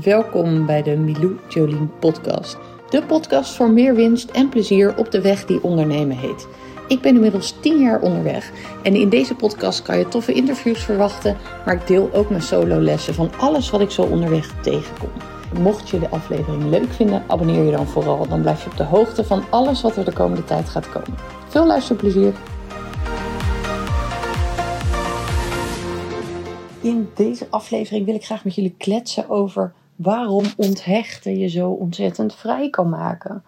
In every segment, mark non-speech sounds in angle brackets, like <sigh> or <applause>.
Welkom bij de Milou Jolien podcast. De podcast voor meer winst en plezier op de weg die ondernemen heet. Ik ben inmiddels 10 jaar onderweg en in deze podcast kan je toffe interviews verwachten, maar ik deel ook mijn solo lessen van alles wat ik zo onderweg tegenkom. Mocht je de aflevering leuk vinden, abonneer je dan vooral. Dan blijf je op de hoogte van alles wat er de komende tijd gaat komen. Veel luisterplezier! In deze aflevering wil ik graag met jullie kletsen over waarom onthechten je zo ontzettend vrij kan maken.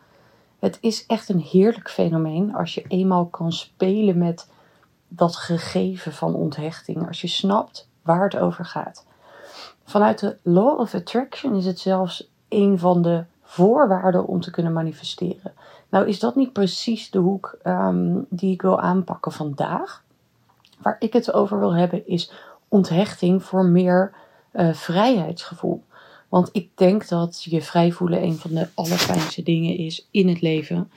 Het is echt een heerlijk fenomeen als je eenmaal kan spelen met dat gegeven van onthechting. Als je snapt waar het over gaat. Vanuit de Law of Attraction is het zelfs een van de voorwaarden om te kunnen manifesteren. Nou is dat niet precies de hoek um, die ik wil aanpakken vandaag. Waar ik het over wil hebben is onthechting voor meer uh, vrijheidsgevoel. Want ik denk dat je vrij voelen een van de allerfijnste dingen is in het leven.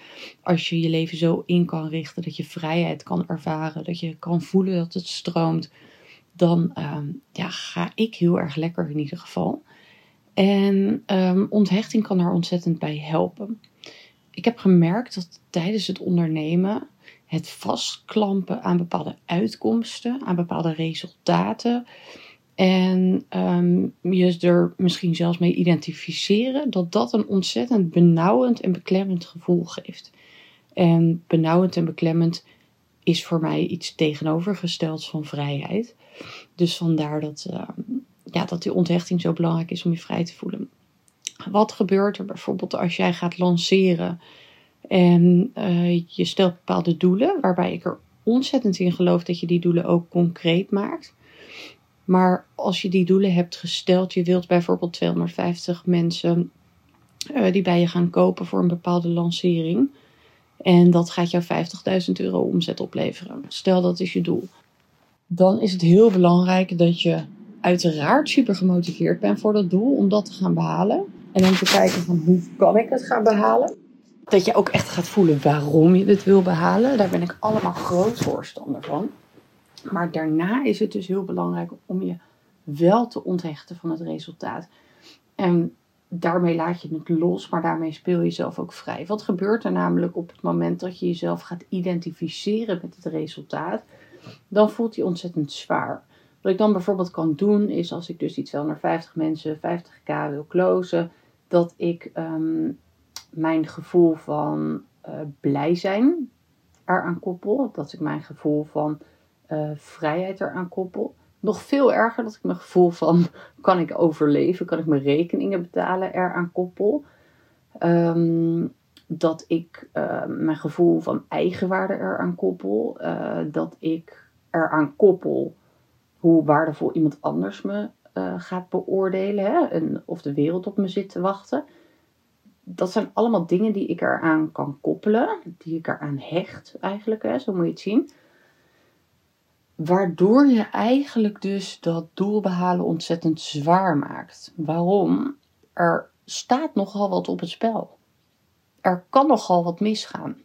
Als je je leven zo in kan richten dat je vrijheid kan ervaren, dat je kan voelen dat het stroomt, dan um, ja, ga ik heel erg lekker in ieder geval. En um, onthechting kan daar ontzettend bij helpen. Ik heb gemerkt dat tijdens het ondernemen het vastklampen aan bepaalde uitkomsten, aan bepaalde resultaten. En um, je er misschien zelfs mee identificeren, dat dat een ontzettend benauwend en beklemmend gevoel geeft. En benauwend en beklemmend is voor mij iets tegenovergestelds van vrijheid. Dus vandaar dat, uh, ja, dat die onthechting zo belangrijk is om je vrij te voelen. Wat gebeurt er bijvoorbeeld als jij gaat lanceren en uh, je stelt bepaalde doelen, waarbij ik er ontzettend in geloof dat je die doelen ook concreet maakt. Maar als je die doelen hebt gesteld, je wilt bijvoorbeeld 250 mensen uh, die bij je gaan kopen voor een bepaalde lancering. En dat gaat jou 50.000 euro omzet opleveren. Stel dat is je doel. Dan is het heel belangrijk dat je uiteraard super gemotiveerd bent voor dat doel om dat te gaan behalen. En dan te kijken van hoe kan ik het gaan behalen dat je ook echt gaat voelen waarom je het wil behalen. Daar ben ik allemaal groot voorstander van. Maar daarna is het dus heel belangrijk om je wel te onthechten van het resultaat. En daarmee laat je het los, maar daarmee speel je zelf ook vrij. Wat gebeurt er namelijk op het moment dat je jezelf gaat identificeren met het resultaat? Dan voelt hij ontzettend zwaar. Wat ik dan bijvoorbeeld kan doen, is als ik dus die 250 mensen 50k wil closen, dat ik um, mijn gevoel van uh, blij zijn eraan koppel. Dat ik mijn gevoel van uh, vrijheid eraan koppel. Nog veel erger dat ik mijn gevoel van <laughs> kan ik overleven, kan ik mijn rekeningen betalen eraan koppel. Um, dat ik uh, mijn gevoel van eigenwaarde eraan koppel. dat ik eraan koppel hoe waardevol iemand anders me gaat beoordelen. Hè? En of de wereld op me zit te wachten dat zijn allemaal dingen die ik eraan kan koppelen, die ik eraan hecht eigenlijk, hè, zo moet je het zien. Waardoor je eigenlijk dus dat doel behalen ontzettend zwaar maakt. Waarom? Er staat nogal wat op het spel. Er kan nogal wat misgaan.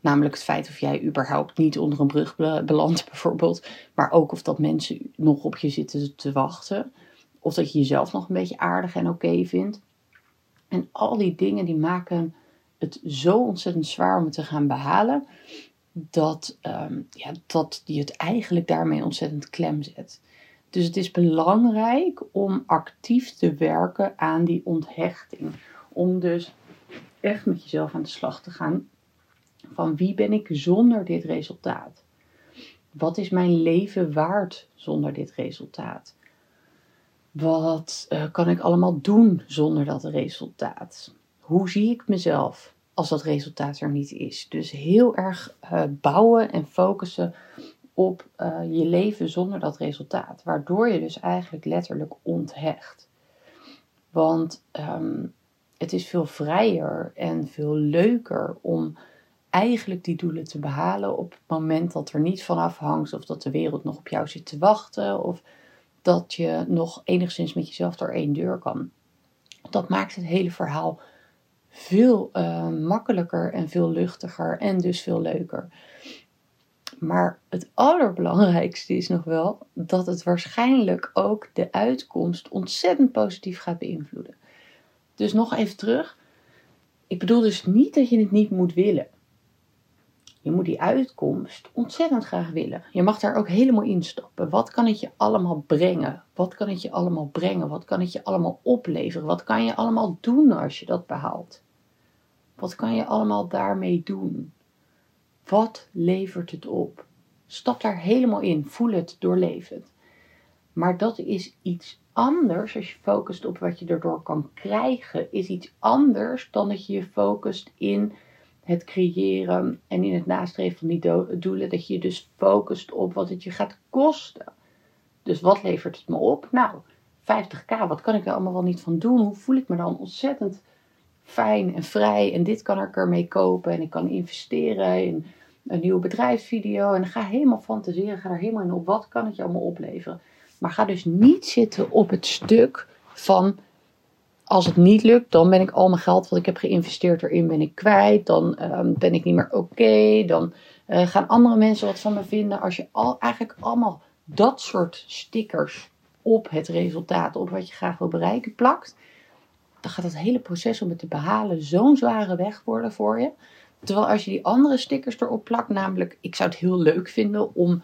Namelijk het feit of jij überhaupt niet onder een brug belandt, <laughs> bijvoorbeeld. Maar ook of dat mensen nog op je zitten te wachten. Of dat je jezelf nog een beetje aardig en oké vindt. En al die dingen die maken het zo ontzettend zwaar om het te gaan behalen, dat, um, ja, dat die het eigenlijk daarmee ontzettend klem zet. Dus het is belangrijk om actief te werken aan die onthechting. Om dus echt met jezelf aan de slag te gaan. Van wie ben ik zonder dit resultaat? Wat is mijn leven waard zonder dit resultaat? Wat uh, kan ik allemaal doen zonder dat resultaat? Hoe zie ik mezelf als dat resultaat er niet is? Dus heel erg uh, bouwen en focussen op uh, je leven zonder dat resultaat. Waardoor je dus eigenlijk letterlijk onthecht. Want um, het is veel vrijer en veel leuker om eigenlijk die doelen te behalen op het moment dat er niet van afhangt of dat de wereld nog op jou zit te wachten of dat je nog enigszins met jezelf door één deur kan. Dat maakt het hele verhaal veel uh, makkelijker en veel luchtiger en dus veel leuker. Maar het allerbelangrijkste is nog wel dat het waarschijnlijk ook de uitkomst ontzettend positief gaat beïnvloeden. Dus nog even terug. Ik bedoel dus niet dat je het niet moet willen. Je moet die uitkomst ontzettend graag willen. Je mag daar ook helemaal instappen. Wat kan het je allemaal brengen? Wat kan het je allemaal brengen? Wat kan het je allemaal opleveren? Wat kan je allemaal doen als je dat behaalt? Wat kan je allemaal daarmee doen? Wat levert het op? Stap daar helemaal in. Voel het, doorleef. Maar dat is iets anders als je focust op wat je erdoor kan krijgen. Is iets anders dan dat je je focust in het creëren en in het nastreven van die doelen. Dat je dus focust op wat het je gaat kosten. Dus wat levert het me op? Nou, 50k, wat kan ik er allemaal wel niet van doen? Hoe voel ik me dan ontzettend fijn en vrij? En dit kan ik ermee kopen en ik kan investeren in een nieuwe bedrijfsvideo. En ga helemaal fantaseren, ga er helemaal in op. Wat kan het je allemaal opleveren? Maar ga dus niet zitten op het stuk van als het niet lukt, dan ben ik al mijn geld wat ik heb geïnvesteerd erin ben ik kwijt. Dan ehm, ben ik niet meer oké. dan uh, gaan andere mensen wat van me vinden. Als je al, eigenlijk allemaal dat soort stickers op het resultaat, op wat je graag wil bereiken, plakt. Dan gaat het hele proces om het te behalen zo'n zware weg worden voor je. Terwijl als je die andere stickers erop plakt, namelijk ik zou het heel leuk vinden om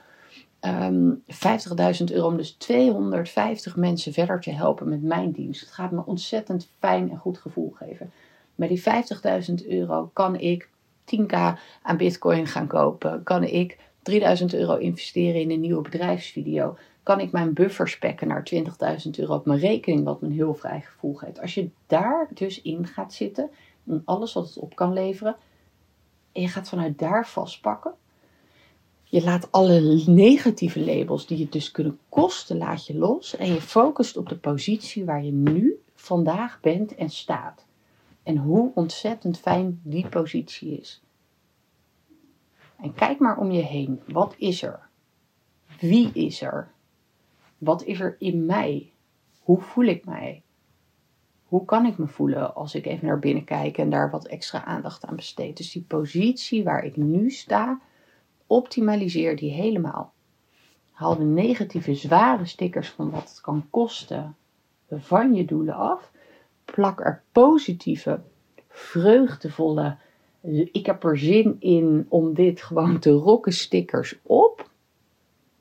um, ehm, 50.000 euro om dus 250 mensen verder te helpen met mijn dienst. Het gaat me ontzettend fijn en goed gevoel geven. Met die 50.000 euro kan ik 10k aan bitcoin gaan kopen. Kan ik 3000 euro investeren in een nieuwe bedrijfsvideo. Kan ik mijn buffer spekken naar 20.000 euro op mijn rekening, wat me een heel vrij gevoel geeft. Als je daar dus in gaat zitten, en alles wat het op kan leveren, en je gaat vanuit daar vastpakken, je laat alle negatieve labels die je dus kunnen kosten, laat je los. En je focust op de positie waar je nu vandaag bent en staat. En hoe ontzettend fijn die positie is. En kijk maar om je heen. Wat is er? Wie is er? Wat is er in mij? Hoe voel ik mij? Hoe kan ik me voelen als ik even naar binnen kijk en daar wat extra aandacht aan besteed? Dus die positie waar ik nu sta, optimaliseer die helemaal. Haal de negatieve zware stickers van wat het kan kosten van je doelen af. Plak er positieve, vreugdevolle, ik heb er zin in om dit gewoon te rocken stickers op.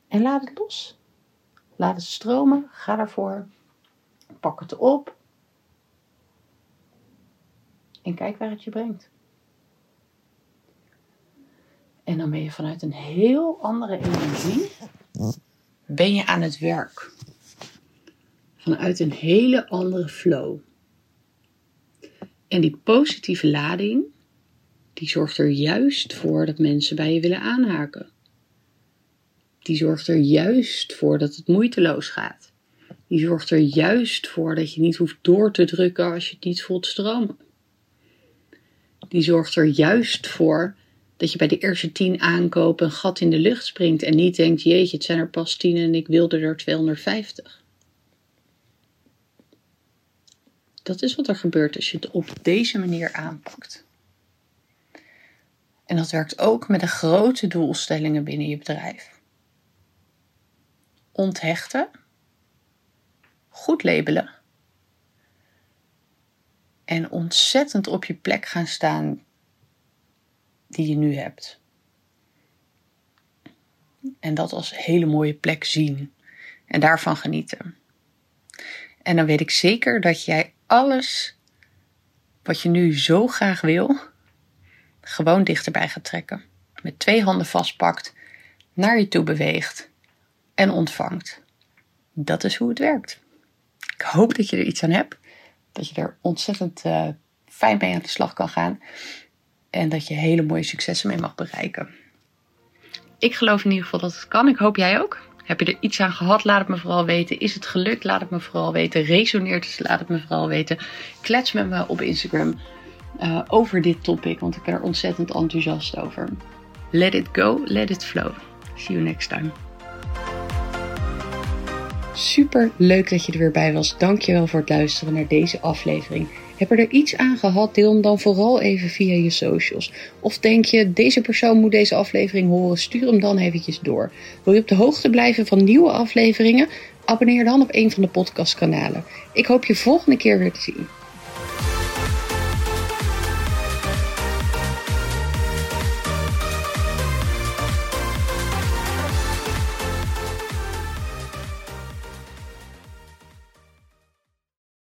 En laat het los. Laat het stromen. Ga daarvoor. Pak het op. En kijk waar het je brengt. En dan ben je vanuit een heel andere energie ben je aan het werk. Vanuit een hele andere flow. En die positieve lading, die zorgt er juist voor dat mensen bij je willen aanhaken. Die zorgt er juist voor dat het moeiteloos gaat. Die zorgt er juist voor dat je niet hoeft door te drukken als je het niet voelt stromen. Die zorgt er juist voor dat je bij de eerste tien aankopen een gat in de lucht springt en niet denkt: jeetje, het zijn er pas tien en ik wilde er 250. Dat is wat er gebeurt als je het op deze manier aanpakt. En dat werkt ook met de grote doelstellingen binnen je bedrijf. Onthechten, goed labelen en ontzettend op je plek gaan staan die je nu hebt. En dat als hele mooie plek zien en daarvan genieten. En dan weet ik zeker dat jij alles wat je nu zo graag wil, gewoon dichterbij gaat trekken. Met twee handen vastpakt, naar je toe beweegt en ontvangt. Dat is hoe het werkt. Ik hoop dat je er iets aan hebt. Dat je er ontzettend uh, fijn mee aan de slag kan gaan. En dat je hele mooie successen mee mag bereiken. Ik geloof in ieder geval dat het kan. Ik hoop jij ook. Heb je er iets aan gehad? Laat het me vooral weten. Is het gelukt? Laat het me vooral weten. Resoneert het? Laat het me vooral weten. Klets met me op Instagram uh, over dit topic, want ik ben er ontzettend enthousiast over. Let it go, let it flow. See you next time. Super leuk dat je er weer bij was. Dankjewel voor het luisteren naar deze aflevering. Heb je er iets aan gehad? Deel hem dan vooral even via je socials. Of denk je, deze persoon moet deze aflevering horen? Stuur hem dan eventjes door. Wil je op de hoogte blijven van nieuwe afleveringen? Abonneer dan op een van de podcastkanalen. Ik hoop je volgende keer weer te zien.